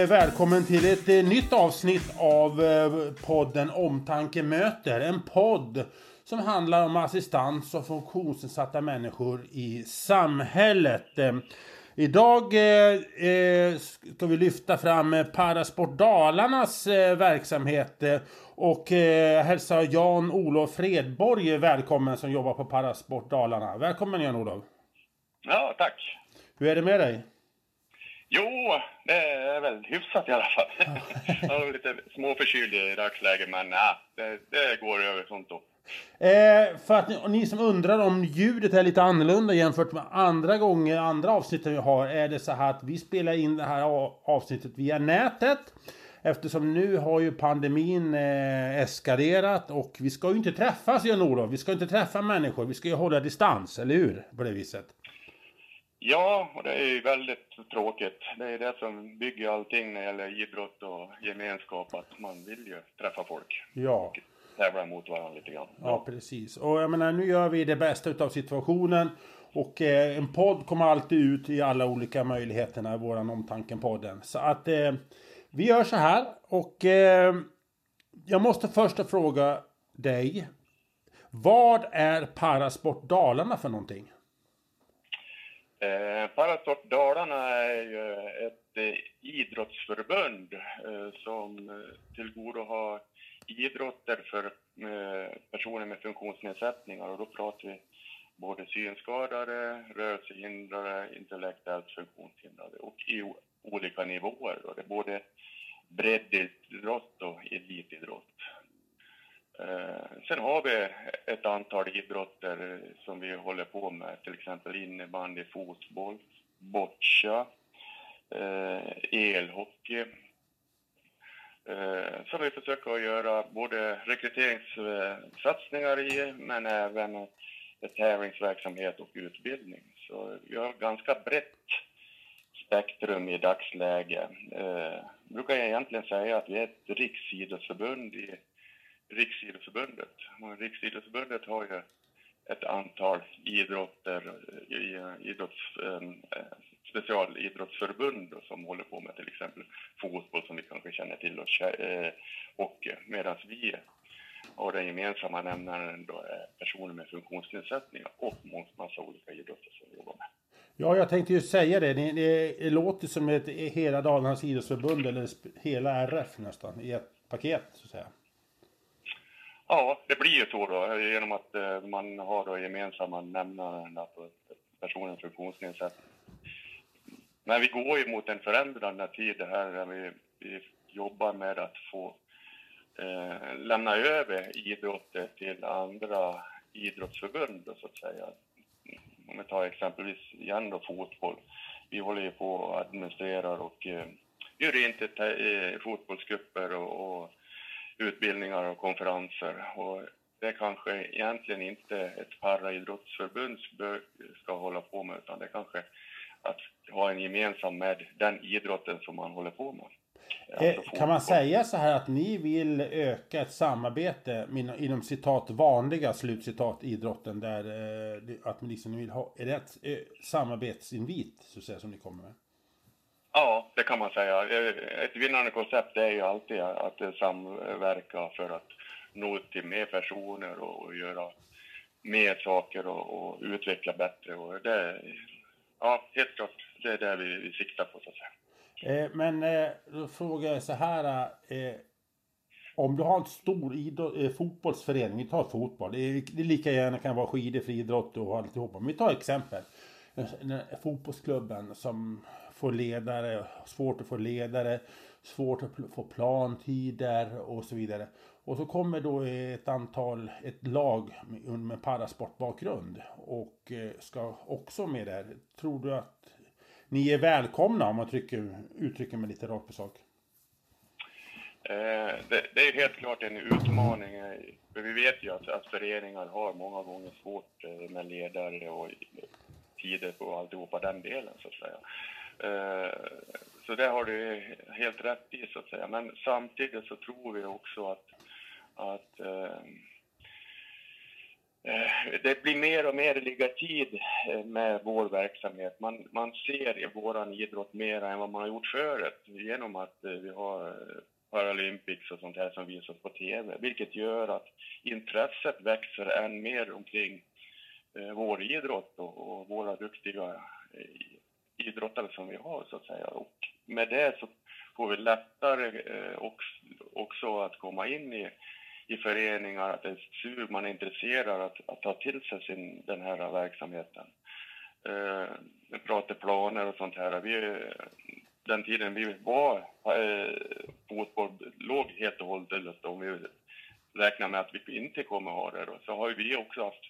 eh, välkommen till ett eh, nytt avsnitt av eh, podden Omtanke möter. En podd som handlar om assistans och funktionsnedsatta människor i samhället. Idag ska vi lyfta fram Parasport Dalarnas verksamhet och hälsa Jan-Olof Fredborg välkommen som jobbar på Parasport Dalarna. Välkommen Jan-Olof! Ja, tack! Hur är det med dig? Jo, det är väl hyfsat i alla fall. Jag är lite småförkyld i dagsläget, men ja, det, det går över sånt då. Eh, för att ni, ni, som undrar om ljudet är lite annorlunda jämfört med andra gånger, andra avsnitten vi har, är det så här att vi spelar in det här avsnittet via nätet. Eftersom nu har ju pandemin eh, eskalerat och vi ska ju inte träffas Jan-Olof. Vi ska inte träffa människor. Vi ska ju hålla distans, eller hur? På det viset. Ja, och det är ju väldigt tråkigt. Det är det som bygger allting när det gäller idrott och gemenskap, att man vill ju träffa folk. Ja. Och tävla mot varandra lite grann. Ja, precis. Och jag menar, nu gör vi det bästa utav situationen. Och eh, en podd kommer alltid ut i alla olika möjligheterna i våran Omtanken-podden. Så att eh, vi gör så här. Och eh, jag måste först fråga dig. Vad är Parasport Dalarna för någonting? Eh, Parasport Dalarna är ju ett eh, idrottsförbund eh, som eh, tillgodohar idrotter för eh, personer med funktionsnedsättningar och då pratar vi både synskadade, rörelsehindrade, intellektuellt funktionshindrade och i olika nivåer. Då. Det är både breddidrott och elitidrott. Eh, sen har vi ett antal idrotter som vi håller på med, till exempel innebandy, fotboll, boccia, eh, elhockey. Eh, som vi försöker göra både rekryteringssatsningar i, men även tävlingsverksamhet och utbildning. Så vi har ganska brett spektrum i dagsläget. Eh, brukar jag egentligen säga att vi är ett riksidrottsförbund i Riksidrottsförbundet. Riksidrottsförbundet har ju ett antal idrotter, eh, eh, idrotts, ehm, eh, specialidrottsförbund som håller på med till exempel fotboll som vi kanske känner till och hockey. Medan vi har den gemensamma nämnaren då är personer med funktionsnedsättningar och massa olika idrotter som vi jobbar med. Ja, jag tänkte ju säga. Det, det, det låter som ett hela Dalarnas idrottsförbund eller hela RF nästan i ett paket så att säga. Ja, det blir ju så då genom att eh, man har då gemensamma nämnare för personer med funktionsnedsättning. Men vi går ju mot en förändrande tid här där vi, vi jobbar med att få eh, lämna över idrotter till andra idrottsförbund så att säga. Om vi tar exempelvis igen då fotboll. Vi håller ju på och administrerar och eh, gör inte eh, fotbollsgrupper och, och utbildningar och konferenser. Och det kanske egentligen inte ett paraidrottsförbund ska hålla på med, utan det kanske att ha en gemensam med den idrotten som man håller på med. Alltså kan man säga så här att ni vill öka ett samarbete inom citat vanliga slutcitat idrotten där eh, att ni liksom vill ha, är det ett eh, samarbetsinvit så att säga som ni kommer med? Ja, det kan man säga. Ett vinnande koncept är ju alltid att samverka för att nå ut till mer personer och göra mer saker och, och utveckla bättre. Och det, ja, helt klart, det är det vi, vi siktar på så att säga. Eh, men eh, då frågar jag så här. Eh, om du har en stor idrott, eh, fotbollsförening, vi tar fotboll. Det, är, det lika gärna kan vara skidor, friidrott och alltihopa. Men vi tar exempel. Eh, fotbollsklubben som få ledare, svårt att få ledare, svårt att få plantider och så vidare. Och så kommer då ett antal, ett lag med, med parasportbakgrund och eh, ska också med där. Tror du att ni är välkomna om man trycker, uttrycker mig lite rakt på sak? Eh, det, det, är helt klart en utmaning. För vi vet ju att, att föreningar har många gånger svårt eh, med ledare och tider på alltihopa den delen så att säga. Eh, så det har du helt rätt i så att säga. Men samtidigt så tror vi också att, att eh, eh det blir mer och mer ligga tid eh, med vår verksamhet. Man, man ser i vår idrott mer än vad man har gjort förut genom att vi har Paralympics och sånt här som visas på TV, vilket gör att intresset växer än mer omkring vår idrott och, och våra duktiga idrottare som vi har så att säga. Och med det så får vi lättare eh, också, att komma in i i föreningar, att det är sur, man är intresserad att, att ta till sig sin, den här verksamheten. Eh, vi pratar planer och sånt här. Vi, den tiden vi var eh, fotboll låg helt och hållet om vi räknar med att vi inte kommer ha det då, så har vi också haft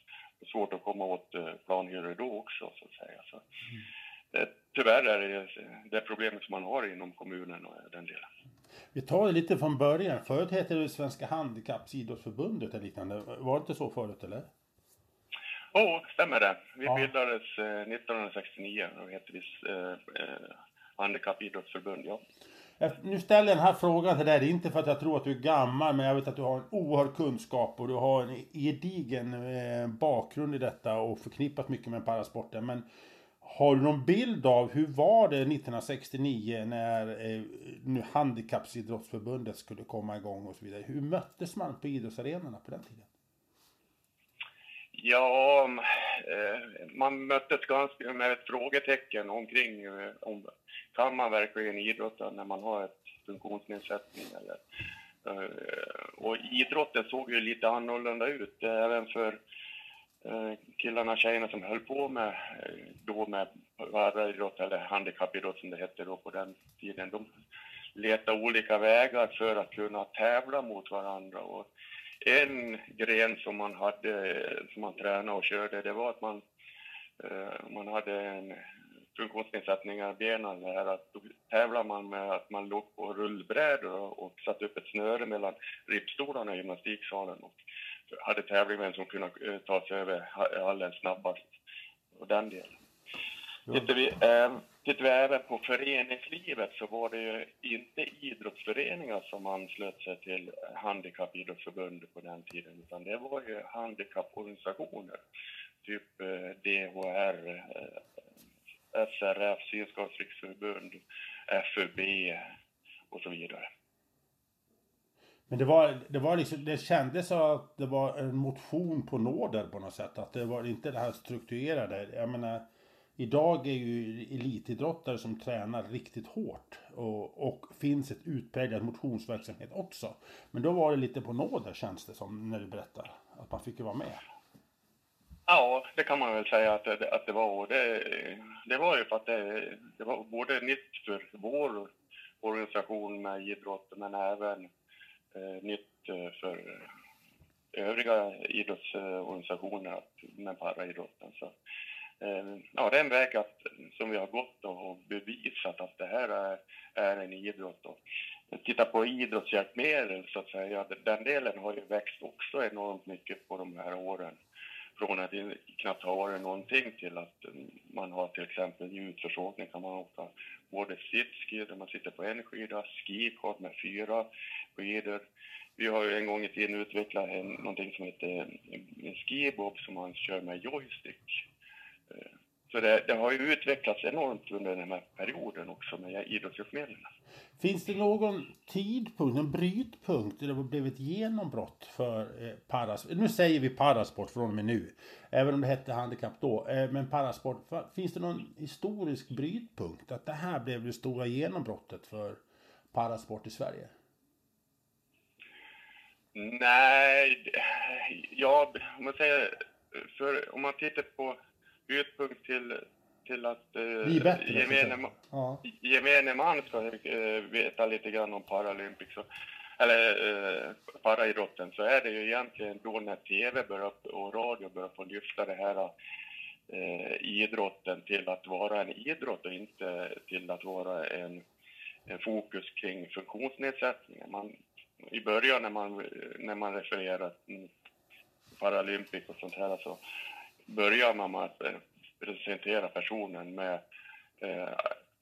svårt att komma åt eh, planhyror då också så att säga. Så, mm tyvärr är det det problemet som man har inom kommunen och den delen. Vi tar det lite från början. Förut hette det Svenska Handikappsidrottsförbundet eller liknande. Var det inte så förut eller? Jo, oh, stämmer det. Vi ja. bildades eh, 1969 och hette vi eh, eh, Handikappidrottsförbund, ja. Nu ställer jag den här frågan till dig, inte för att jag tror att du är gammal, men jag vet att du har en oerhörd kunskap och du har en gedigen eh, bakgrund i detta och förknippat mycket med parasporten. Men har du någon bild av hur var det 1969 när eh, nu Handikappsidrottsförbundet skulle komma igång och så vidare? Hur möttes man på idrottsarenorna på den tiden? Ja, eh, man möttes ganska med ett frågetecken omkring eh, om kan man verkligen idrotta när man har ett funktionsnedsättning eller eh, och idrotten såg ju lite annorlunda ut även för Eh, killarna och tjejerna som höll på med, eh, då med paraidrott eller handikappidrott som det hette då på den tiden, de letade olika vägar för att kunna tävla mot varandra. Och en gren som man hade, eh, som man tränade och körde, det var att man, man hade en funktionsnedsättningar i benen. Här att då tävlar man med att man låg på rullbrädor och satte upp ett snöre mellan ribbstolarna i gymnastiksalen. Och hade tävling vem som kunde eh, ta sig över hallen snabbast. Och den delen. Ja. Tittar, vi, eh, tittar vi även på föreningslivet så var det ju inte idrottsföreningar som anslöt sig till Handikappidrottsförbundet på den tiden, utan det var ju handikapporganisationer. Typ eh, DHR, eh, SRF, Synskadades riksförbund, FUB och så vidare. Men det var, det var liksom, det kändes som att det var en motion på nåder på något sätt. Att det var inte det här strukturerade. Jag menar, idag är ju elitidrottare som tränar riktigt hårt. Och, och finns ett utpräglat motionsverksamhet också. Men då var det lite på nåder känns det som när du berättar. Att man fick ju vara med. Ja, det kan man väl säga att det, att det var. Och det, det var ju för att det, det var både nytt för vår organisation med idrott men även Eh, nytt eh, för eh, övriga idrottsorganisationer med paraidrotten. Så, eh, ja, det är en väg att, som vi har gått och bevisat att det här är, är en idrott. Och, titta på idrottshjälpmedel så att säga, den delen har ju växt också enormt mycket på de här åren. Från att det knappt har varit någonting till att mm, man har till exempel i utförsåkning kan man åka både sitski där man sitter på en skida, skikort med fyra skidor. Vi har ju en gång i tiden utvecklat en, någonting som heter en skibob som man kör med joystick. Eh, så det, det, har ju utvecklats enormt under den här perioden också med idrottshjälpmedlen. Finns det någon tidpunkt, en brytpunkt där det har blivit genombrott för eh, parasport? Nu säger vi parasport från och med nu, även om det hette handikapp då. Eh, men parasport, finns det någon historisk brytpunkt? Att det här blev det stora genombrottet för parasport i Sverige? Nej, ja, om man säger, för om man tittar på brytpunkt till, till att eh, bättre, gemene, ja. gemene man ska eh, veta lite grann om Paralympics eller eh, paraidrotten så är det ju egentligen då när TV börjar, och radio börjar få lyfta det här eh, idrotten till att vara en idrott och inte till att vara en, en fokus kring funktionsnedsättningar. Man, I början när man, när man refererar Paralympics och sånt här så börjar man med att eh, presentera personen med eh,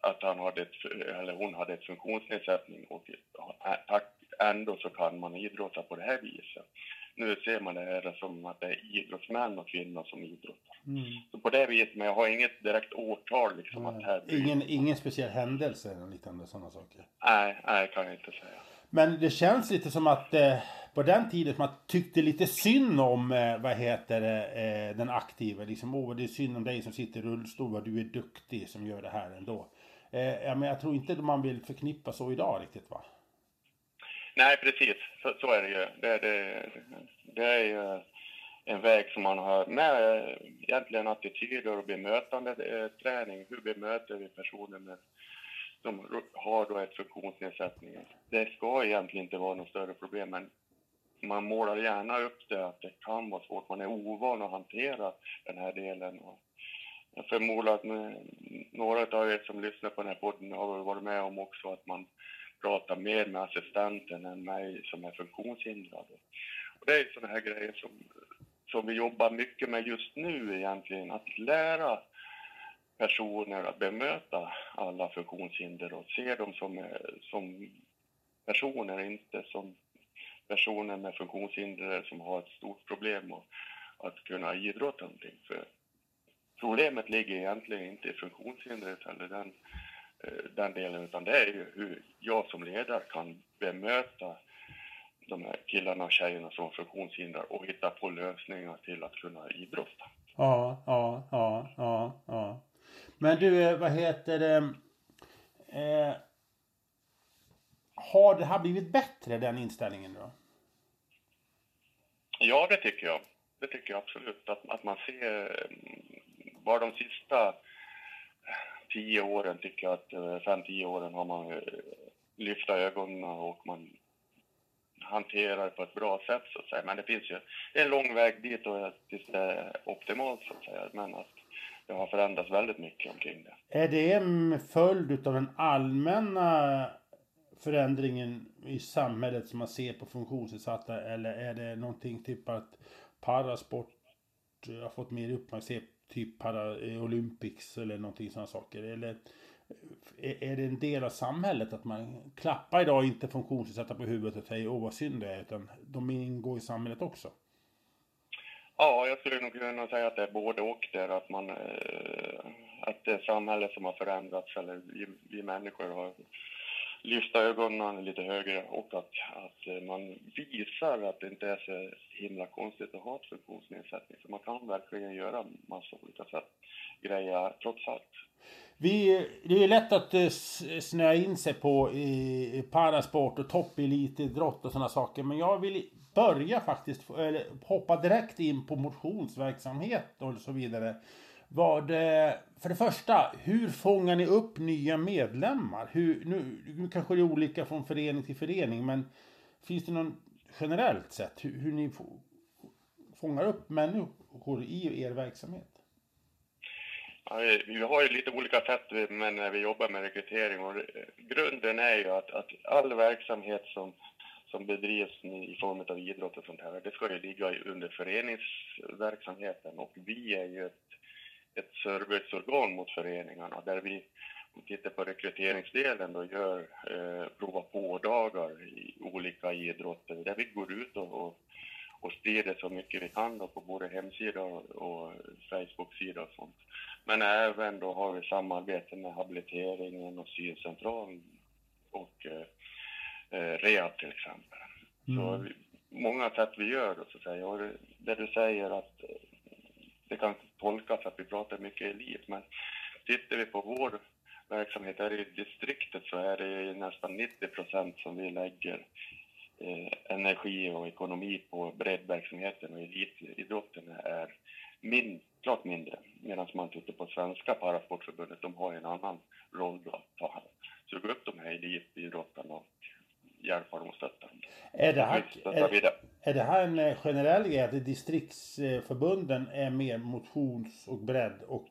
att han hade ett, eller hon hade ett funktionsnedsättning och ändå så kan man idrotta på det här viset. nu ser man det här som att det är idrottsmän och kvinnor som idrottar. Mm. Så på det viset, men jag har inget direkt årtal liksom att här... Ingen, ingen speciell händelse eller liknande sådana saker? Nej, nej, kan jag inte säga. Men det känns lite som att eh, på den tiden man tyckte lite synd om, eh, vad heter det, eh, den aktiva. Liksom, åh det är synd om dig som sitter i rullstol, vad du är duktig som gör det här ändå. Eh, ja, men jag tror inte man vill förknippa så idag riktigt va? Nej, precis. Så, så är det ju. Det, det, det är ju en väg som man har med eh, egentligen attityder och bemötande eh, träning. Hur bemöter vi personer med, som har då ett funktionsnedsättning? Det ska egentligen inte vara något större problem, men man målar gärna upp det att det kan vara svårt. Man är ovan att hantera den här delen. Och jag förmodar att några av er som lyssnar på den här podden har varit med om också att man pratar mer med assistenten än mig som är funktionshindrad. Och det är sådana här grejer som, som vi jobbar mycket med just nu egentligen, att lära personer att bemöta alla funktionshinder och se dem som, eh, som personer, inte som personer med funktionshinder som har ett stort problem och att kunna idrotta någonting. För problemet ligger egentligen inte i funktionshindret eller den, eh, den delen, utan det är ju hur jag som ledare kan bemöta de här killarna och tjejerna som har funktionshinder och hitta på lösningar till att kunna idrotta. Ja, ja, ja, ja, ja. Men du, eh, vad heter det? Eh, har det här blivit bättre, den inställningen då? Ja, det tycker jag. Det tycker jag absolut. Att, att man ser, eh, bara de sista eh, tio åren tycker jag att, fem, tio åren har man lyft ögonen och man hanterar det på ett bra sätt så att säga. Men det finns ju en lång väg dit och tills det är optimalt så att säga. Men att det har förändrats väldigt mycket omkring det. Är det en följd av den allmänna förändringen i samhället som man ser på funktionsnedsatta eller är det någonting typ att parasport eh, har fått mer uppmärksamhet, typ Paralympics eller någonting sådana saker? Eller eh, är det en del av samhället att man klappar idag inte funktionsnedsatta på huvudet och säger åh vad synd det är, utan de ingår i samhället också? Ja, jag skulle nog kunna säga att det är både och där, att man, eh, att det är samhället som har förändrats eller vi, vi människor har lyfta ögonen lite högre och att, att eh, man visar att det inte är så himla konstigt att ha ett funktionsnedsättning. För man kan verkligen göra massa olika sätt, grejer trots allt. Vi, det är lätt att eh, snöa in sig på i parasport och toppelitidrott och sådana saker. Men jag vill börja faktiskt, eller hoppa direkt in på motionsverksamhet och så vidare. Vad, för det första, hur fångar ni upp nya medlemmar? Hur, nu, nu kanske det är olika från förening till förening, men finns det någon generellt sett hur, hur ni fångar upp människor i er verksamhet? Ja, vi har ju lite olika sätt men när vi jobbar med rekrytering och grunden är ju att, att all verksamhet som, som bedrivs i form av idrott och sånt här, det ska ju ligga under föreningsverksamheten och vi är ju ett ett serviceorgan mot föreningarna där vi tittar på rekryteringsdelen och gör eh, prova på-dagar i olika idrotter där vi går ut och, och, och sprider så mycket vi kan då på både hemsida och, och Facebook-sida och sånt. Men även då har vi samarbete med habiliteringen och syncentralen och eh, eh, rehab till exempel. Mm. Så många sätt vi gör då så att säga. Och det, det du säger att det kan tolkas att vi pratar mycket elit, men tittar vi på vår verksamhet här i distriktet så är det nästan 90 procent som vi lägger eh, energi och ekonomi på breddverksamheten och elitidrotten är min, klart mindre. Medan man tittar på svenska parasportförbundet, de har en annan roll att ta, suga upp de här elitidrottarna och hjälpa dem och stötta dem. Är det här, är, är det här en eh, generell grej att distriktsförbunden är mer motions och bredd och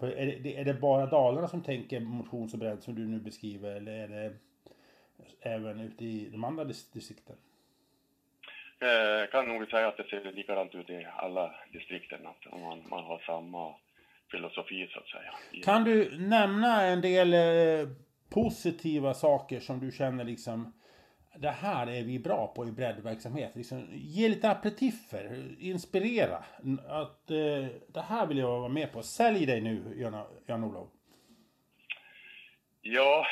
är det, är det bara Dalarna som tänker motions och bredd som du nu beskriver eller är det även ute i de andra distrikten? Jag eh, kan nog säga att det ser likadant ut i alla distrikten, att man, man har samma filosofi så att säga. Kan du nämna en del eh, positiva saker som du känner liksom det här är vi bra på i breddverksamhet. Liksom, ge lite aperitiffer, inspirera. Att eh, det här vill jag vara med på. Sälj dig nu, Jan-Olov. Ja,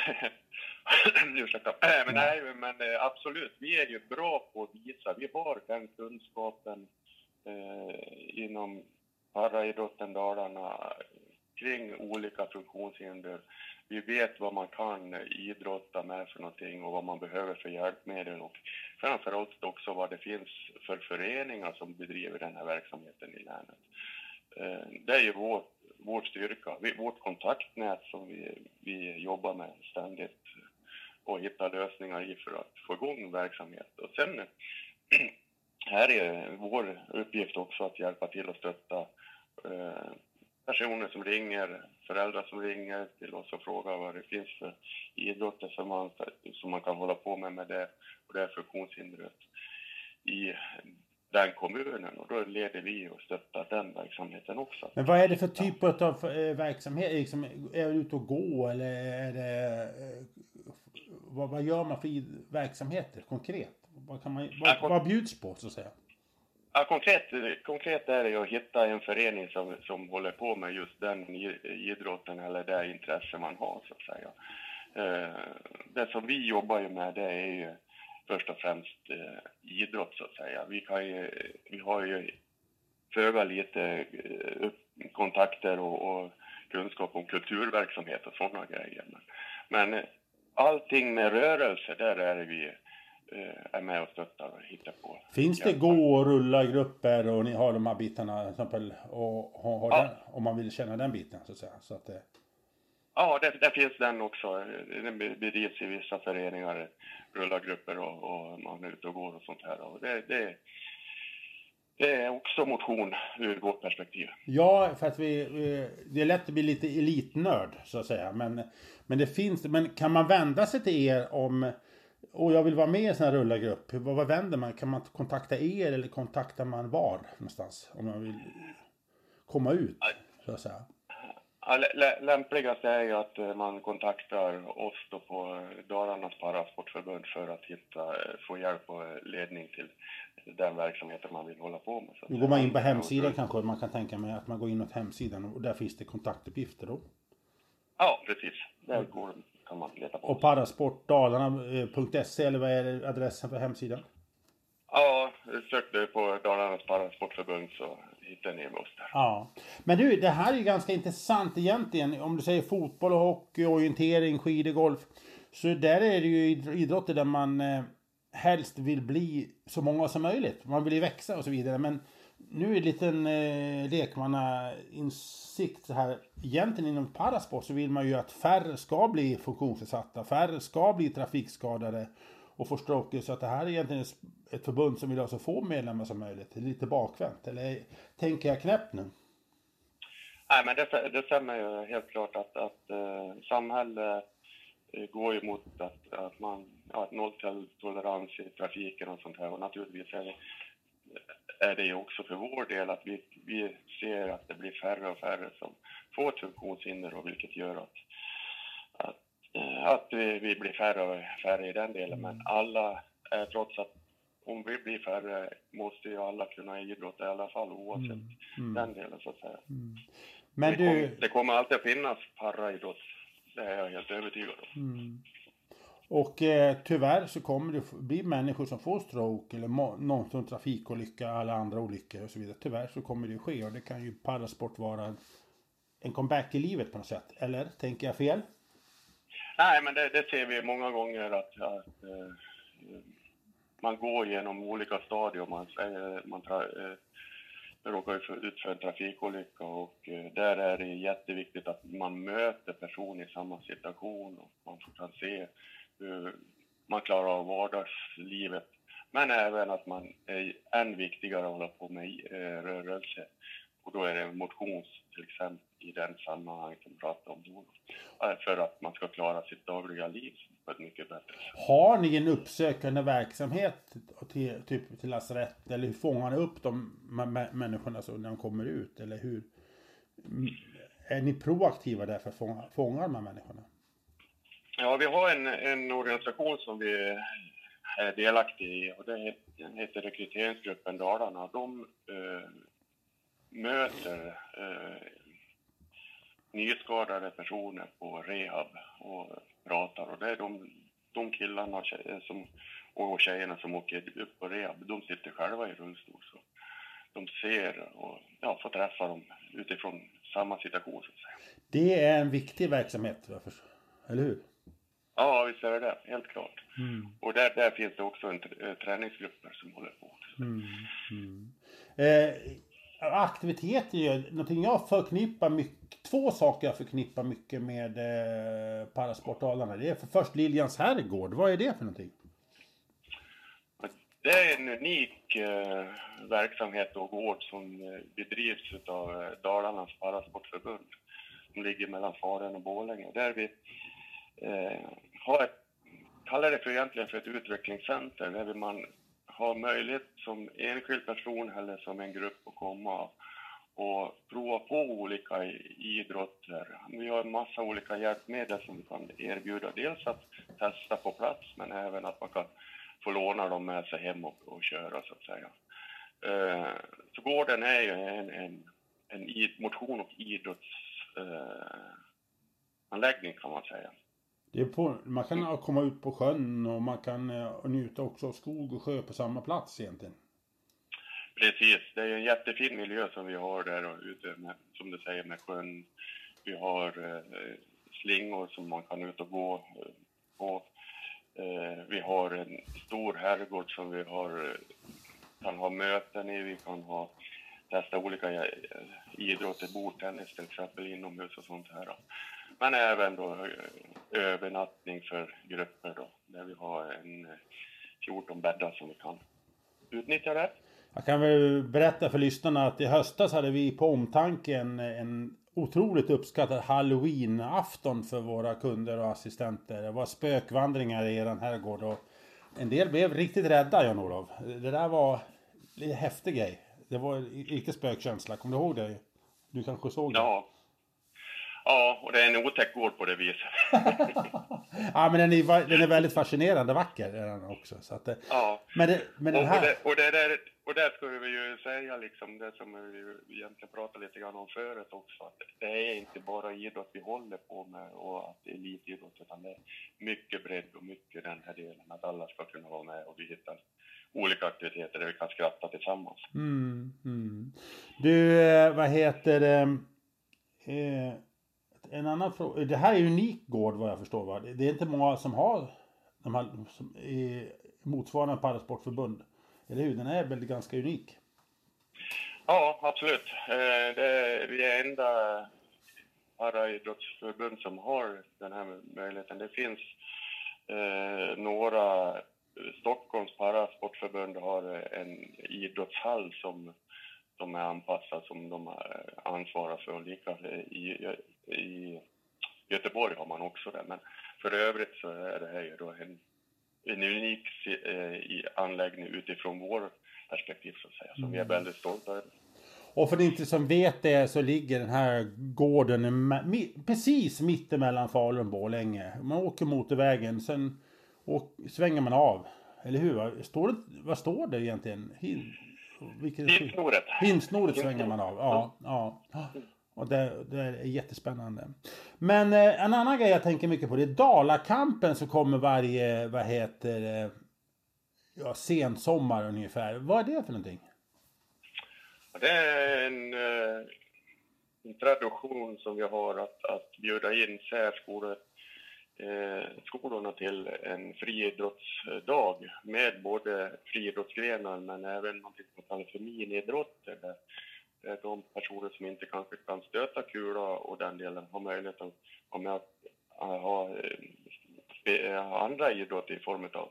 ursäkta. Äh, men nej, men eh, absolut. Vi är ju bra på att visa. Vi har den kunskapen eh, inom paraidrotten Dalarna funktionshinder vi vet vad man kan idrotta med för någonting och vad man behöver för hjälpmedel och framförallt också vad det finns för föreningar som bedriver den här verksamheten i länet. Eh, det är ju vår, vår styrka, vårt kontaktnät som vi, vi jobbar med ständigt och hitta lösningar i för att få igång verksamhet. Och sen här är vår uppgift också att hjälpa till och stötta eh, personer som ringer, föräldrar som ringer till oss och frågar vad det finns för idrotter som man, som man kan hålla på med med det och det funktionshindret i den kommunen och då leder vi och stöttar den verksamheten också. Men vad är det för typ av eh, verksamhet? Liksom, är du ute och gå eller är det... Eh, vad, vad gör man för verksamheter konkret? Vad, kan man, vad, vad bjuds på så att säga? Ja, konkret, konkret är det att hitta en förening som, som håller på med just den idrotten eller det intresse man har, så att säga. Eh, det som vi jobbar ju med, det är ju först och främst eh, idrott, så att säga. Vi, kan ju, vi har ju föga lite eh, kontakter och, och, kunskap om kulturverksamhet och sådana grejer. Men, men allting med rörelse, där är vi är med och stöttar och hittar på. Finns det gå och rulla grupper och ni har de här bitarna till exempel och har ja. den, om man vill känna den biten så att säga? Så att. Ja, det, det finns den också. Den bedrivs i vissa föreningar, rullargrupper och, och man är ute och går och sånt här. Och det, det, det är också motion ur vårt perspektiv. Ja, för att vi, det är lätt att bli lite elitnörd så att säga. Men, men det finns, men kan man vända sig till er om och jag vill vara med i en sån här rullargrupp. Vad, vad vänder man? Kan man kontakta er eller kontaktar man var någonstans? Om man vill komma ut, så att säga. Ja, lämpligast är ju att eh, man kontaktar oss då på Dalarnas parasportförbund för att hitta, eh, få hjälp och ledning till den verksamheten man vill hålla på med. Så går man in på hemsidan kanske, man kan tänka mig att man går in på hemsidan och där finns det kontaktuppgifter då? Ja, precis. Där går kan man leta på. Och parasportdalarna.se eller vad är adressen för hemsidan? Ja, sök du på Dalarnas Parasportförbund så hittar ni oss där. Ja. Men du, det här är ju ganska intressant egentligen. Om du säger fotboll, och hockey, orientering, skidor, golf. Så där är det ju idrotter där man eh, helst vill bli så många som möjligt. Man vill ju växa och så vidare. Men nu är det en liten eh, lekmannainsikt så här. Egentligen inom parasport så vill man ju att färre ska bli funktionsnedsatta, färre ska bli trafikskadade och få stroke. Så att det här är egentligen ett förbund som vill ha så få medlemmar som möjligt. Det är lite bakvänt. Eller tänker jag knäppt nu? Nej, men det, det stämmer ju helt klart att, att eh, samhället eh, går ju mot att, att man har ja, nolltolerans i trafiken och sånt här. Och naturligtvis är det är det också för vår del att vi, vi ser att det blir färre och färre som får funktionshinder och vilket gör att, att, eh, att vi, vi blir färre och färre i den delen. Men alla, är trots att om vi blir färre måste ju alla kunna idrotta i alla fall oavsett mm. Mm. den delen så att säga. Mm. Men det, du... kommer, det kommer alltid att finnas paraidrott, det är jag helt övertygad om. Och eh, tyvärr så kommer det bli människor som får stroke eller någon som trafikolycka eller andra olyckor och så vidare. Tyvärr så kommer det ske och det kan ju parasport vara en comeback i livet på något sätt. Eller tänker jag fel? Nej, men det, det ser vi många gånger att, att eh, man går genom olika stadier. Man, man tra, eh, råkar ut för en trafikolycka och eh, där är det jätteviktigt att man möter personer i samma situation och man kan se Eh, man klarar av vardagslivet. Men även att man är än viktigare att hålla på med eh, rörelse. Och då är det motions till exempel i den sammanhang som pratar om då. Eh, för att man ska klara sitt dagliga liv på ett mycket bättre sätt. Har ni en uppsökande verksamhet till, typ till lasarett? Eller hur fångar ni upp de människorna så när de kommer ut? Eller hur? Mm, är ni proaktiva där för att fånga, fånga de här människorna? Ja, vi har en, en organisation som vi är delaktig i och det heter Rekryteringsgruppen Dalarna. De eh, möter eh, nyskadade personer på rehab och pratar och det är de, de killarna som, och tjejerna som åker upp på rehab, de sitter själva i rullstol. Så de ser och ja, får träffa dem utifrån samma situation så att säga. Det är en viktig verksamhet, eller hur? Ja, visst är det. Helt klart. Mm. Och där, där finns det också en eh, träningsgrupper som håller på. Mm. Mm. Eh, aktiviteter är någonting jag förknippar mycket, två saker jag förknippar mycket med eh, Parasportalarna. Det är för först Liljans herrgård. Vad är det för någonting? Det är en unik eh, verksamhet och gård som eh, bedrivs av eh, Dalarnas parasportförbund. Som ligger mellan Falun och Borlänge. Där vi eh, ett, kallar det för egentligen för ett utvecklingscenter där man har möjlighet som enskild person eller som en grupp att komma och prova på olika idrotter. Vi har en massa olika hjälpmedel som vi kan erbjuda. Dels att testa på plats men även att man kan få låna dem med sig hem och, och köra så att säga. Eh, så gården är ju en, en, en motion och idrottsanläggning eh, kan man säga. Det är på, man kan komma ut på sjön och man kan eh, njuta också av skog och sjö på samma plats egentligen. Precis, det är en jättefin miljö som vi har där ute med, som du säger med sjön. Vi har eh, slingor som man kan ut och gå uh, på. Eh, vi har en stor herrgård som vi har, kan ha möten i. Vi kan ha testa olika idrotter, bordtennis till exempel inomhus och sånt här. Men även då eh, övernattning för grupper då, där vi har en 14 eh, bäddar som vi kan utnyttja där. Jag kan väl berätta för lyssnarna att i höstas hade vi på omtanke en, en otroligt uppskattad halloween-afton för våra kunder och assistenter. Det var spökvandringar i eran herrgård och en del blev riktigt rädda Jan-Olof. Det där var en häftig grej. Det var riktig spökkänsla, kommer du ihåg det? Du kanske såg det? Ja, Ja, och det är en otäck gård på det viset. ja, men den är, den är väldigt fascinerande vacker är den också. Så att, ja. Men, det, men den här... och, det, och, det där, och där skulle vi ju säga liksom det som vi egentligen pratade lite grann om förut också. Att det är inte bara idrott vi håller på med och att det är elitidrott utan det är mycket bredd och mycket den här delen. Att alla ska kunna vara med och vi hittar olika aktiviteter där vi kan skratta tillsammans. Mm, mm. Du, eh, vad heter det? Eh, en annan fråga. Det här är en unik gård vad jag förstår va? Det är inte många som har de här som är motsvarande parasportförbund. Eller hur? Den är väl ganska unik? Ja, absolut. Eh, vi är enda paraidrottsförbund som har den här möjligheten. Det finns eh, några Stockholms parasportförbund har en idrottshall som de är anpassade som de eh, ansvarar för. Lika i, Göteborg har man också det, men för övrigt så är det här ju då en, en unik eh, anläggning utifrån vår perspektiv så att säga, som vi är mm. väldigt stolta över. Och för inte som vet det så ligger den här gården precis mittemellan Falun och Borlänge. Man åker motorvägen, sen och, svänger man av. Eller hur? Står det, vad står det egentligen? Hin, Hinsnoret. Hinsnoret svänger man av, ja. ja. Och det, det, är jättespännande. Men eh, en annan grej jag tänker mycket på det är Dalakampen som kommer varje, vad heter ja, sensommar ungefär. Vad är det för någonting? Det är en, eh, en tradition som vi har att, att bjuda in särskolor eh, skolorna till en friidrottsdag med både friidrottsgrenar men även något som kallas för miniidrotter där Eh, de personer som inte kanske kan stöta kula och den delen har möjlighet att vara med eh, att eh, ha andra idrotter i form av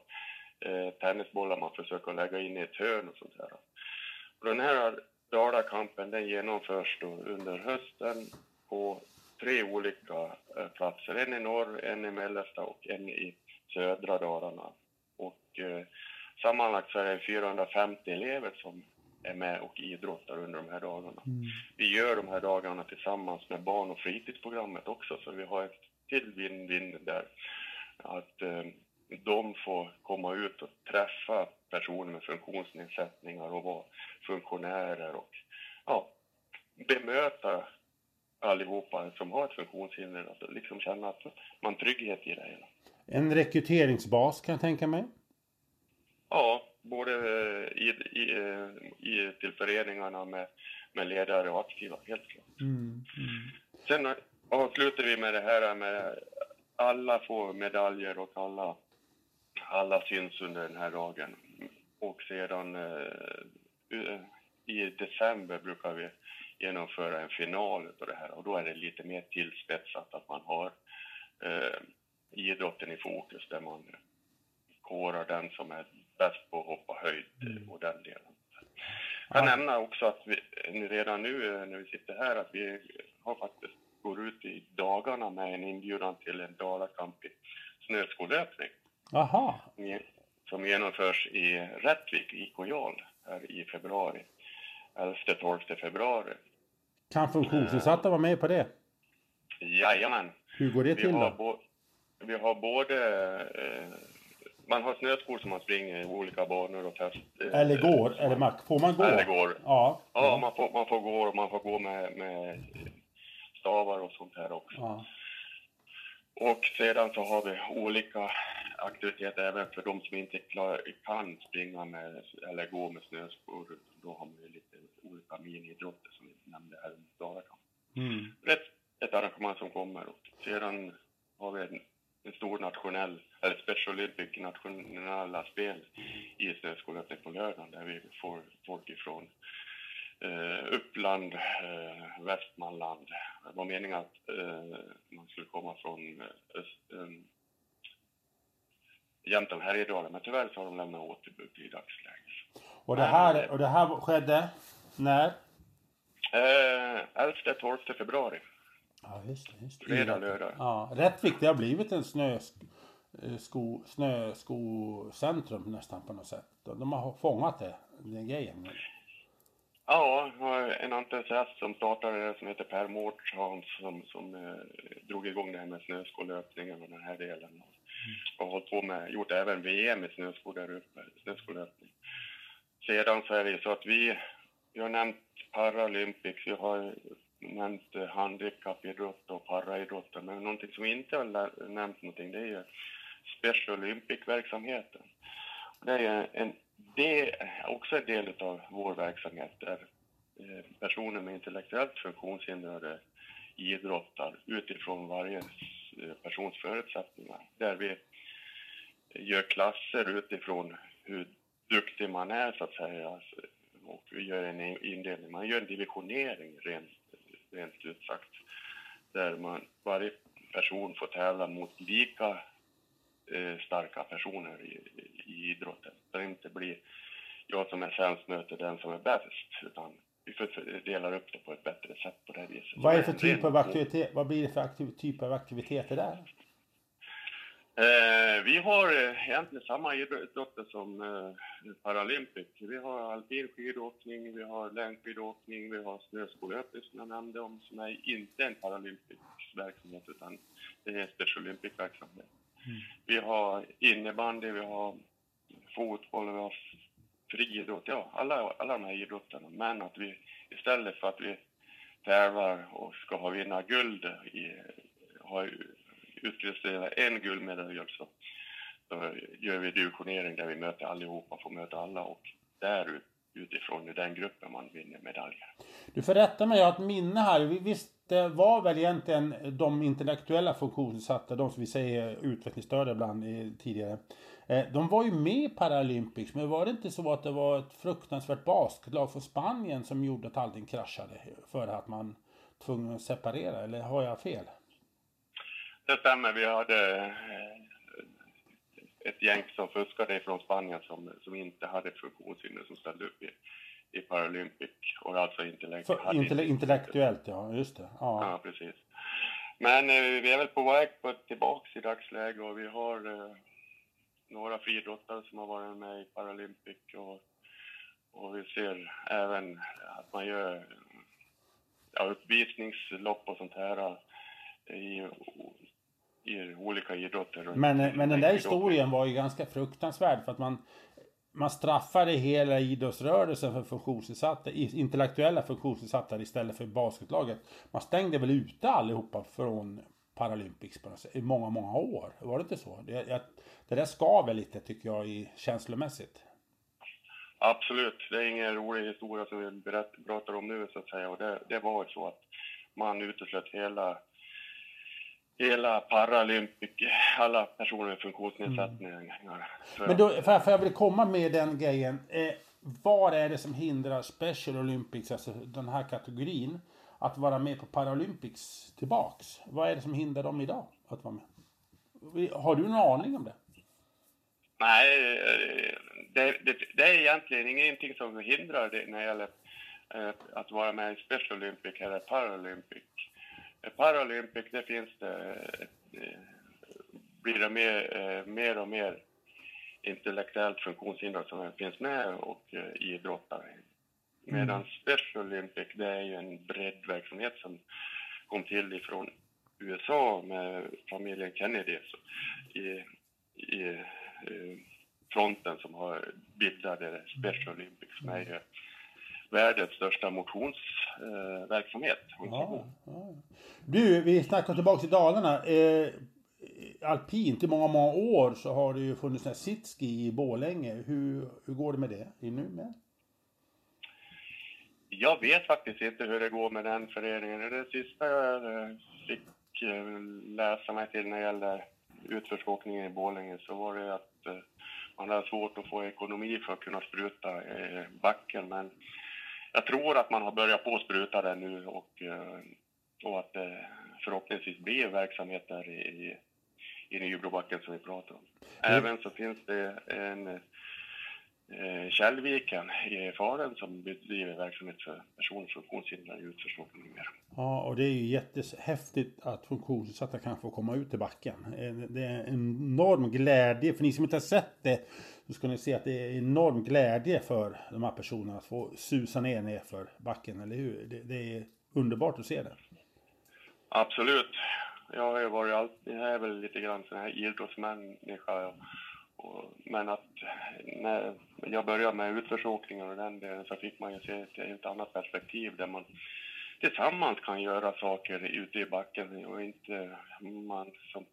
tennisbollar man försöker lägga in i ett hörn och sånt här. Och den här Dalakampen den genomförs då under hösten på tre olika platser. En i norr, en i mellersta och en i södra Dalarna. Och eh, sammanlagt så är det 450 elever som är med och idrottar under de här dagarna. Mm. Vi gör de här dagarna tillsammans med barn och fritidsprogrammet också, så vi har ett till win-win där. Att eh, de får komma ut och träffa personer med funktionsnedsättningar och vara funktionärer och ja, bemöta allihopa som har ett funktionshinder. Alltså liksom känna att man trygghet i det hela. En rekryteringsbas kan jag tänka mig. Ja, både i, i, i, till föreningarna med, med ledare och aktiva, helt klart. Mm, mm. Sen avslutar vi med det här med alla får medaljer och alla, alla syns under den här dagen. Och sedan eh, i december brukar vi genomföra en final av det här och då är det lite mer tillspetsat att man har eh, idrotten i fokus där man korar den som är bäst på att hoppa höjd mm. och den delen. Jag kan nämna också att vi redan nu eh, när vi sitter här att vi har faktiskt går ut i dagarna med en inbjudan till en Dalakamp i snöskolöpning. Aha. Som genomförs i Rättvik, i Kojal, här i februari. 11-12 februari. Kan funktionsnedsatta vara med på det? Jajamän. Hur går det vi till då? vi har både... Eh, man har snöskor som man springer i olika banor och test... Eh, eller går? Eller man, får man gå? Eller går. Ja. Ja, man får, man får gå och man får gå med, med stavar och sånt här också. Ja. Och sedan så har vi olika aktiviteter även för de som inte klar, kan springa med eller gå med snöskor. Då har man ju lite olika miniidrotter som vi nämnde här under dagarna. Mm. Ett, ett arrangemang som kommer och sedan har vi en, en stor nationell, Special Olympic nationella spel i snöskolan på lördagen där vi får folk ifrån eh, Uppland, eh, Västmanland. Det var meningen att eh, man skulle komma från eh, öst, eh, Jämtland, Härjedalen, men tyvärr så har de lämnat återbud i dagsläget. Och det här, och det här skedde när? Eh, 11-12 februari. Ja, just det. Just det. Fredag, lördag. Ja, Rättvik, det har blivit en snösko, snöskocentrum nästan på något sätt. De har fångat det, den grejen. Ja, en entusiast som startade som heter Per Mårtsson som, som eh, drog igång det här med snöskolöpningen och den här delen. Mm. Och hållit på med, gjort även VM i snöskor där uppe, snöskolöpning. Sedan så är det så att vi, vi har nämnt Paralympics, vi har nämnt eh, handikappidrott och paraidrott, men någonting som vi inte har nämnt någonting det är ju Special Olympic-verksamheten. Det är en del, också en del av vår verksamhet där eh, personer med intellektuellt funktionshindrade idrottar utifrån varje eh, persons förutsättningar. Där vi gör klasser utifrån hur duktig man är, så att säga. Alltså, och vi gör en indelning, man gör en divisionering rent, rent ut sagt. Där man, varje person får tävla mot lika starka personer i, i idrotten. Så det inte blir jag som är sämst möter den som är bäst. Utan vi delar upp det på ett bättre sätt på det viset. Vad är det för typ av aktivitet? Vad blir det för aktiv, typ av aktiviteter där? Eh, vi har eh, egentligen samma idrotter som eh, Paralympic. Vi har alpin skidåkning, vi har längdskidåkning, vi har snöskolöpning som jag nämnde om, som är inte en Paralympic verksamhet utan det är en Special Olympic verksamhet. Mm. Vi har innebandy, vi har fotboll, vi har friidrott, ja alla, alla de här idrotterna. Men att vi istället för att vi tävlar och ska ha vinna guld i, ha utkristalliserat en guldmedalj så, så gör vi divisionering där vi möter allihopa, får möta alla och där utifrån i den gruppen man vinner medaljer. Du får rätta mig, jag har ett minne här. Visst det var väl egentligen de intellektuella funktionsnedsatta, de som vi säger utvecklingsstörda ibland tidigare. Eh, de var ju med i Paralympics, men var det inte så att det var ett fruktansvärt basketlag från Spanien som gjorde att allting kraschade för att man tvungen att separera, eller har jag fel? Det stämmer, vi hade eh, ett gäng som fuskade från Spanien som, som inte hade funktionshinder som ställde upp i, i Paralympic och alltså intellektuellt. Intelle intellektuellt, ja, just det. Ja, ja precis. Men eh, vi är väl på väg på tillbaks i dagsläget och vi har eh, några friidrottare som har varit med i Paralympic och, och vi ser även att man gör ja, uppvisningslopp och sånt här i i olika idrotter. Men, men den där historien var ju ganska fruktansvärd för att man man straffade hela idrottsrörelsen för funktionsnedsatta, intellektuella funktionsnedsatta istället för basketlaget. Man stängde väl ute allihopa från Paralympics på sätt, i många, många år. Var det inte så? Det, jag, det där skaver lite tycker jag i känslomässigt. Absolut, det är ingen rolig historia som vi berätt, pratar om nu så att säga. Och det, det var ju så att man uteslöt hela hela Paralympic, alla personer med funktionsnedsättningar. Mm. Men då, för, för jag vill komma med den grejen. Eh, vad är det som hindrar Special Olympics, alltså den här kategorin, att vara med på Paralympics tillbaks? Vad är det som hindrar dem idag att vara med? Har du någon aning om det? Nej, det, det, det är egentligen ingenting som hindrar det när det gäller eh, att vara med i Special Olympic eller Paralympic. Paralympic, det finns det, eh, blir det mer, eh, mer och mer intellektuellt funktionshindrade som finns med och eh, idrottar. Medan mm. Special Olympic, det är ju en breddverksamhet som kom till ifrån USA med familjen Kennedy så, i, i, fronten som har bildat Special Olympics som är världens största motionsverksamhet. Eh, ja, ja. Du, vi snackar tillbaka till Dalarna. Eh, alpint, i många, många år så har det ju funnits sitski i Bålänge. Hur, hur går det med det? Är nu med? Jag vet faktiskt inte hur det går med den föreningen. Det sista jag eh, fick eh, läsa mig till när det gäller utförsåkningen i Bålänge så var det att man hade svårt att få ekonomi för att kunna spruta backen. Men jag tror att man har börjat på spruta det nu och, eh, och att det förhoppningsvis blir verksamhet där i, i Nybrobacken som vi pratar om. Även så finns det en eh, Källviken i Faren som bedriver verksamhet för personer med funktionshinder i utförsåkning numera. Ja, och det är ju jättehäftigt att funktionsnedsatta kan få komma ut i backen. Eh, det är en enorm glädje, för ni som inte har sett det så ska ni se att det är enorm glädje för de här personerna att få susa ner nerför backen, eller hur? Det, det är underbart att se det. Absolut. Jag har ju varit alltid, jag är väl lite grann sån här idrottsmänniska. Och, men att när jag började med utförsåkningen och den delen så fick man ju se ett helt annat perspektiv där man tillsammans kan göra saker ute i backen och inte man som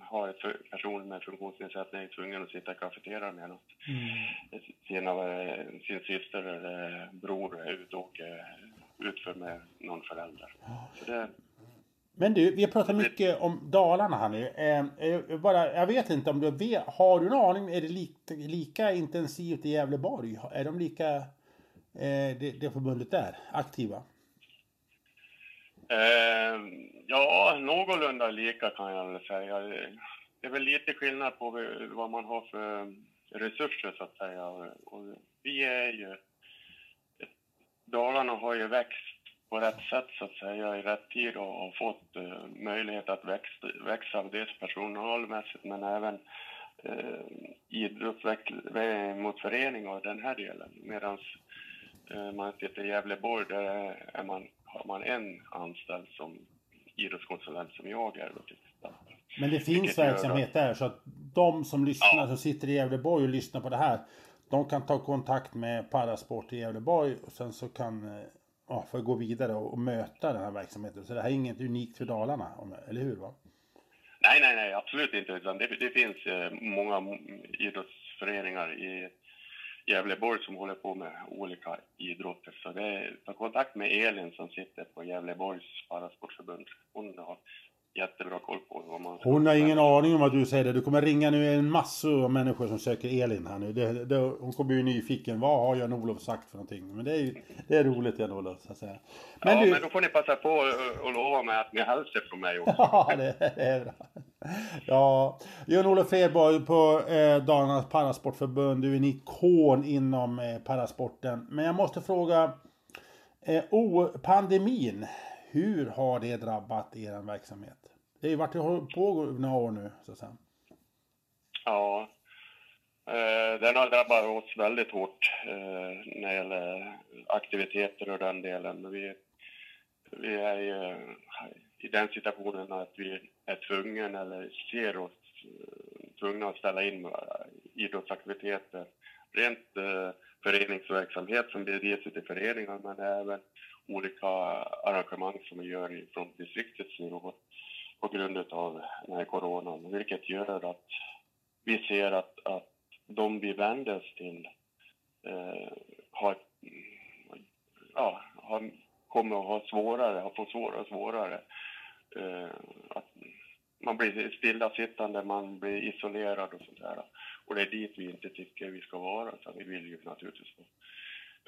har ett person med funktionsnedsättning är tvungen att sitta i kafeterian med något. Mm. Sina, sin syster eller bror är ute och utför med någon förälder. Så det, men du, vi har pratat mycket om Dalarna här nu. Eh, bara, jag vet inte om du vet, har du en aning, är det lika, lika intensivt i Gävleborg? Är de lika, eh, det, det förbundet där, aktiva? Eh, ja, någorlunda lika kan jag väl säga. Det är väl lite skillnad på vad man har för resurser så att säga. Och vi är ju... Dalarna har ju växt på rätt sätt så att säga i rätt tid och, och fått uh, möjlighet att växa, växa dels personalmässigt men även uh, idrottsväg mot förening och den här delen. Medan uh, man sitter i Gävleborg där är man har man en anställd som idrottskonsulent som jag är. Då, till Men det finns verksamhet där så att de som lyssnar, ja. som sitter i Gävleborg och lyssnar på det här. De kan ta kontakt med Parasport i Gävleborg och sen så kan eh, ja, för att gå vidare och, och möta den här verksamheten. Så det här är inget unikt för Dalarna, eller hur? Va? Nej, nej, nej, absolut inte. Utan det, det finns eh, många idrottsföreningar i Gävleborg som håller på med olika idrotter. Så det är, ta kontakt med Elin som sitter på Gävleborgs parasportförbund. Hon har jättebra koll på vad man... Hon har ingen aning om vad du säger det. Du kommer ringa nu en massa människor som söker Elin här nu. Det, det, hon kommer bli nyfiken. Vad har Jan-Olof sagt för någonting? Men det är, det är roligt Jan-Olof, så att säga. Men ja, du... men då får ni passa på och lova mig att ni hälsar från mig också. ja, det, det är bra. Ja, Jan-Olof Fredborg på eh, Dalarnas Parasportförbund. Du är en ikon inom eh, parasporten. Men jag måste fråga. Eh, oh, pandemin. Hur har det drabbat er verksamhet? Det har ju varit på några år nu, så att säga. Ja, eh, den har drabbat oss väldigt hårt eh, när det gäller aktiviteter och den delen. Vi, vi är ju eh, i den situationen att vi är tvungna, eller ser oss eh, tvungna att ställa in idrottsaktiviteter. Rent eh, föreningsverksamhet som bedrivs ute i föreningar men även olika arrangemang som vi gör från distriktets nivå på grund av den här coronan, vilket gör att vi ser att, att de vi vänder oss till eh, har, ja, har, kommer att ha svårare, har fått svårare och svårare. Eh, att man blir stillasittande, man blir isolerad och sånt där. Och det är dit vi inte tycker vi ska vara, utan vi vill ju naturligtvis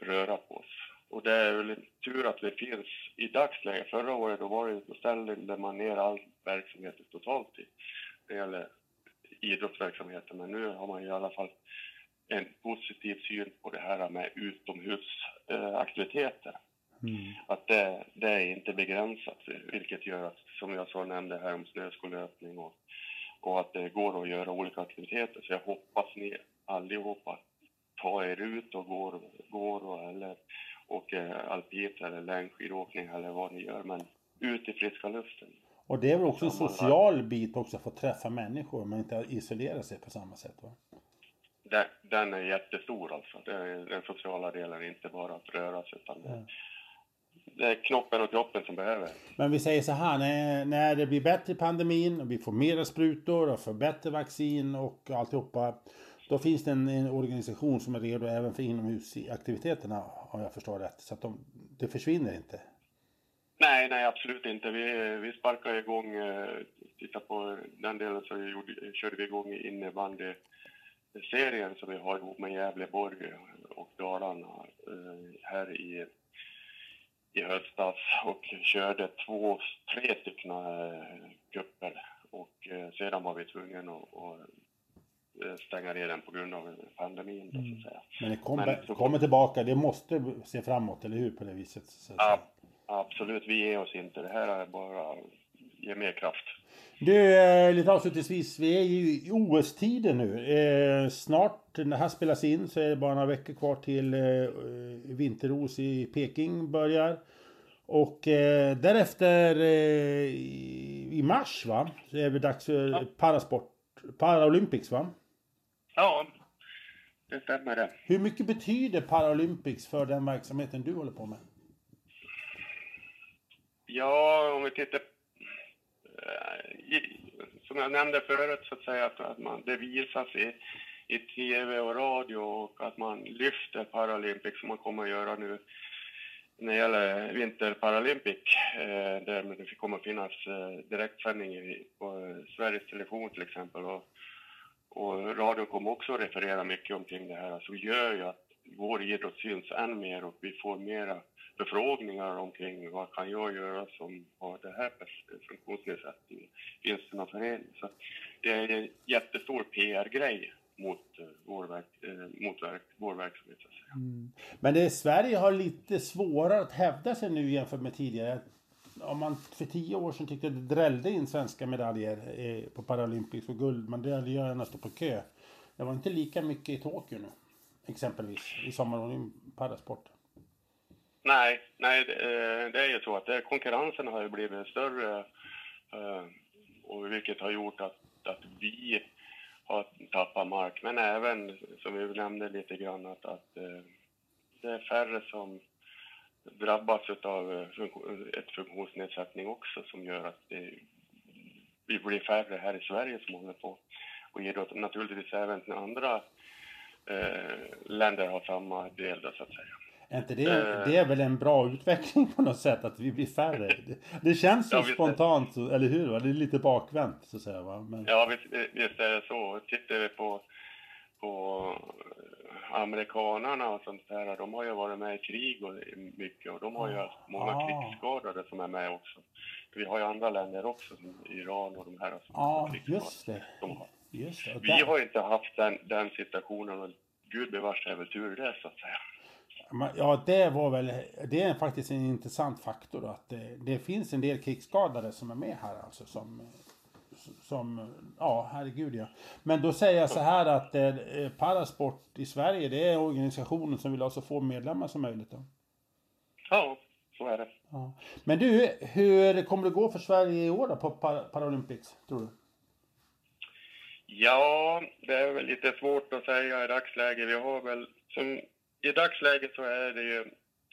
röra på oss. Och det är väl tur att det finns i dagsläget. Förra året då, var det, då ställde man ner all verksamhet totalt i, det gäller idrottsverksamheten. Men nu har man i alla fall en positiv syn på det här med utomhusaktiviteter. Mm. Att det, det, är inte begränsat, vilket gör att, som jag så nämnde här om snöskolöpning och, och att det går att göra olika aktiviteter. Så jag hoppas ni allihopa tar er ut och går, går och, eller åker alpint eller längdskidåkning eller vad ni gör, men ut i friska luften. Och det är väl också en social bit också, att få träffa människor, men inte isolera sig på samma sätt va? Den, den är jättestor alltså. Den sociala delen, inte bara att röra sig utan det, ja. det är knoppen och kroppen som behöver. Men vi säger så här, när, när det blir bättre i pandemin och vi får mera sprutor och får bättre vaccin och alltihopa. Då finns det en, en organisation som är redo även för inomhusaktiviteterna, om jag förstår rätt. Så att de, det försvinner inte. Nej, nej absolut inte. Vi, vi sparkade igång, eh, titta på den delen så vi gjorde, körde vi igång innebandy-serien som vi har ihop med Gävleborg och Dalarna eh, här i, i höstas och körde två, tre stycken eh, kupper och eh, sedan var vi tvungna att, att stänga ner den på grund av pandemin. Då, så att mm. säga. Men det kom, Men, kommer tillbaka, det måste se framåt, eller hur? På det viset. Så ja, Absolut, vi ger oss inte. Det här är bara ge mer kraft. Du, eh, lite avslutningsvis. Vi är ju i OS-tider nu. Eh, snart, när det här spelas in, så är det bara några veckor kvar till eh, vinter-OS i Peking börjar. Och eh, därefter eh, i mars va, så är det dags för ja. parasport, Paralympics va? Ja, det stämmer det. Hur mycket betyder Paralympics för den verksamheten du håller på med? Ja, om vi tittar... Eh, som jag nämnde förut, så att säga, att, man, det visas i, i tv och radio och att man lyfter Paralympics som man kommer att göra nu när det gäller Vinterparalympic, eh, där det kommer att finnas eh, direktsändning på Sveriges Television till exempel. Och, och radion kommer också att referera mycket omkring det här, alltså, så gör ju att vår idrott syns än mer och vi får mera förfrågningar omkring vad kan jag göra som har det här funktionsnedsättningen? Finns det någon förening? Så det är en jättestor PR-grej mot, eh, vår, verk, eh, mot verk, vår verksamhet. Så att säga. Mm. Men det, Sverige har lite svårare att hävda sig nu jämfört med tidigare. Om man för tio år sedan tyckte det drällde in svenska medaljer eh, på Paralympics och guldmedaljerna står på kö. Det var inte lika mycket i Tokyo nu. Exempelvis i sommar parasport. Nej, nej eh, det, är ju så att det, konkurrensen har ju blivit större eh, och vilket har gjort att, att vi har tappat mark. Men även, som vi nämnde lite grann, att, att eh, det är färre som drabbas av ett funktionsnedsättning också som gör att det, vi blir färre här i Sverige som håller på och idrott. Naturligtvis även andra eh, länder har samma del då, så att säga. Är inte det, uh, det är väl en bra utveckling på något sätt att vi blir färre? Det, det känns så ja, spontant, är, eller hur? Det är lite bakvänt så att säga va? Men... Ja visst, visst är det så. Tittar vi på, på amerikanarna och sånt där, de har ju varit med i krig och mycket och de har ju haft många ah. krigsskadade som är med också. Vi har ju andra länder också, som Iran och de här som ah, just det. De har. Just det. Vi har inte haft den, den situationen och gud bevars är väl tur det så att säga. Ja, det var väl, det är faktiskt en intressant faktor att det, det, finns en del krigsskadade som är med här alltså som, som, ja herregud ja. Men då säger jag så här att eh, Parasport i Sverige, det är organisationen som vill ha så få medlemmar som möjligt då. Ja, så är det. Ja. Men du, hur kommer det gå för Sverige i år då på Par- Paralympics, tror du? Ja, det är väl lite svårt att säga i dagsläget. Vi har väl, som, i dagsläget så är det ju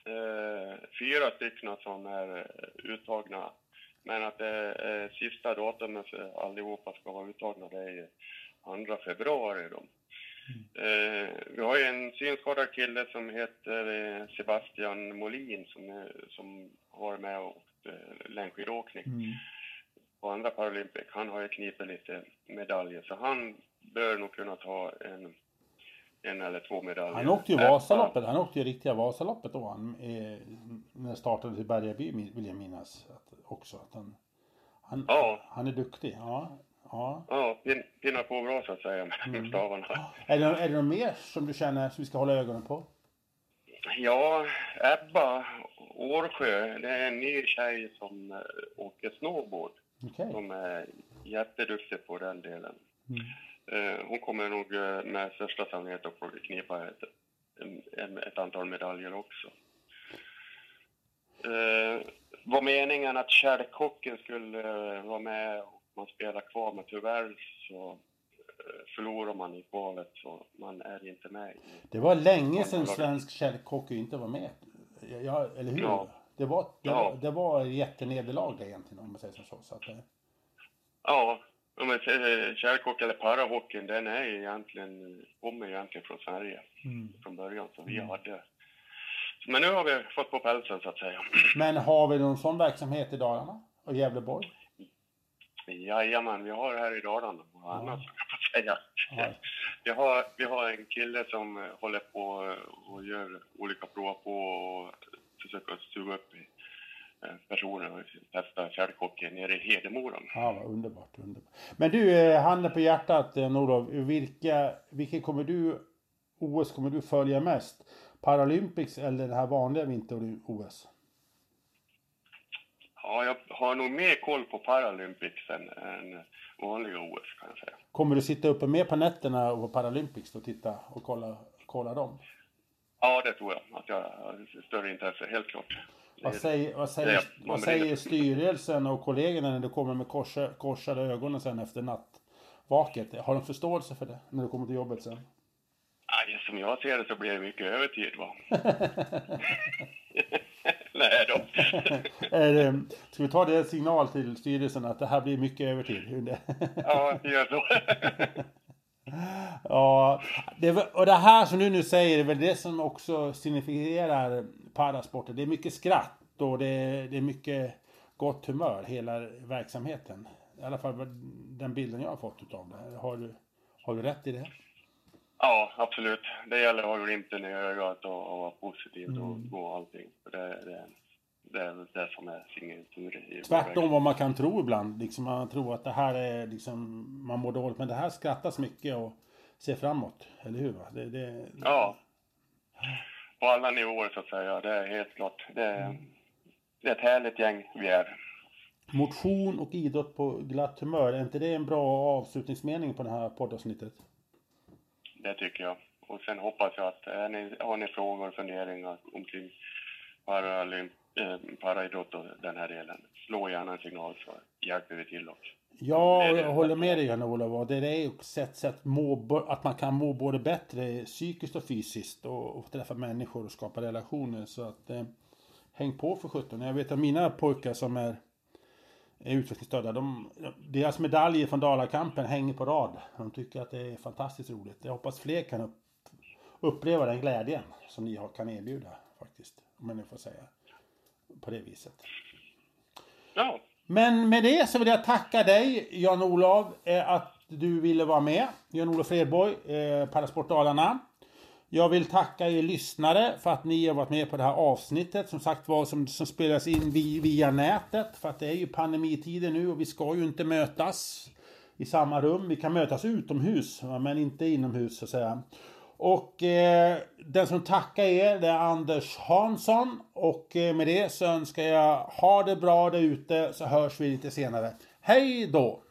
eh, fyra stycken som är eh, uttagna. Men att det är sista datumet för allihopa ska vara uttagna, det är ju 2 februari då. Eh, vi har ju en synskadad kille som heter eh, Sebastian Molin som, som har varit med och eh, längdskidåkning Mm. på andra Paralympic. Han har ju knipit lite medaljer, så han bör nog kunna ta en, en eller två medaljer. Han åkte ju Vasaloppet, han åkte ju riktiga Vasaloppet då han, eh, när det startade i Bergaby vill jag minnas att, också. Att han, han, Ja. han är duktig, ja. ja. Ja, pin, pinnar på bra så att säga med, Mm. stavarna. Är, det, är det något mer som du känner som vi ska hålla ögonen på? Ja, Ebba Årsjö, det är en ny tjej som eh, åker snowboard. Okej. Som är jätteduktig på den delen. Mm. Eh, Hon kommer nog eh, med största sannolikhet att få knipa ett, ett antal medaljer också. Var meningen att kärlkocken skulle eh, vara med och man spelar kvar, men tyvärr så eh, förlorar man i kvalet så man är inte med. Det var länge sedan svensk kärlkock inte var med. Ja, eller hur? Ja. Det var, det, Ja. det var jättenederlag det egentligen om man säger som så. så att, eh, ja, säger kärlkock eller parahockeyn, den är egentligen, kommer egentligen från Sverige mm. från början, så vi hade men nu har vi fått på pälsen så att säga. Men har vi någon sån verksamhet i Dalarna? Och Gävleborg? Jajamän, vi har här i Dalarna och annat Ja. kan jag få säga. Ja. Vi har, vi har en kille som håller på och gör olika prov på och försöker suga upp i, personer och testa kärlkockey nere i Hedemora. Ja, vad underbart, underbart. Men du, eh, handen på hjärtat, eh, Olof. Vilka, vilka kommer du, OS kommer du följa mest? Paralympics eller det här vanliga vinter-OS? Ja, jag har nog mer koll på Paralympics än, än vanliga OS kan jag säga. Kommer du sitta uppe mer på nätterna och på Paralympics och titta och kolla, kolla dem? Ja, det tror jag att jag har större intresse, helt klart. Vad säger, vad säger, Ja, vad säger styrelsen och kollegorna när du kommer med korsa, korsade ögonen sen efter nattvaket? Har de förståelse för det när du kommer till jobbet sen? Ja, som jag ser det så blir det mycket övertid va? Nej då. Ska vi ta det signal till styrelsen att det här blir mycket övertid? Ja, gör så. Ja, det, och det här som du nu säger är väl det som också signifierar parasporten. Det är mycket skratt och det är, det är mycket gott humör, hela verksamheten. I alla fall den bilden jag har fått utav det. Har du, har du rätt i det? Ja, absolut. Det gäller att ha glimten i ögat och, och vara positiv och Mm. gå allting. Det, det, det är det som är signaturen Tvärtom vad man kan tro ibland. Liksom man tror att det här är liksom, man mår dåligt. Men det här skrattas mycket och ser framåt. Eller hur? Va? Det, det, Ja. På alla nivåer så att säga. Det är helt klart. Det är, Mm. det är ett härligt gäng vi är. Motion och idrott på glatt humör. Är inte det en bra avslutningsmening på det här poddavsnittet? Det tycker jag. Och sen hoppas jag att är ni, har ni frågor och funderingar omkring paralymp, eh, paraidrott och den här delen, slå gärna en signal så hjälper vi till också. Ja, jag håller med dig Jan-Olof. Det är ju ett sätt, sätt må, att man kan må både bättre psykiskt och fysiskt och, och träffa människor och skapa relationer. Så att eh, häng på för sjutton. Jag vet att mina pojkar som är, är utvecklingsstörda, de, deras medaljer från Dalakampen hänger på rad. De tycker att det är fantastiskt roligt. Jag hoppas fler kan upp, uppleva den glädjen som ni har, kan erbjuda faktiskt. Om man nu får säga på det viset. Ja, Men med det så vill jag tacka dig Jan-Olof eh, att du ville vara med. Jan-Olof Fredborg, eh, Parasport Dalarna. Jag vill tacka er lyssnare för att ni har varit med på det här avsnittet. Som sagt var som, som spelas in via, via nätet. För att det är ju pandemitider nu och vi ska ju inte mötas i samma rum. Vi kan mötas utomhus men inte inomhus så att säga. Och eh, den som tackar er det är Anders Hansson. Och eh, med det så önskar jag ha det bra där ute så hörs vi lite senare. Hej då!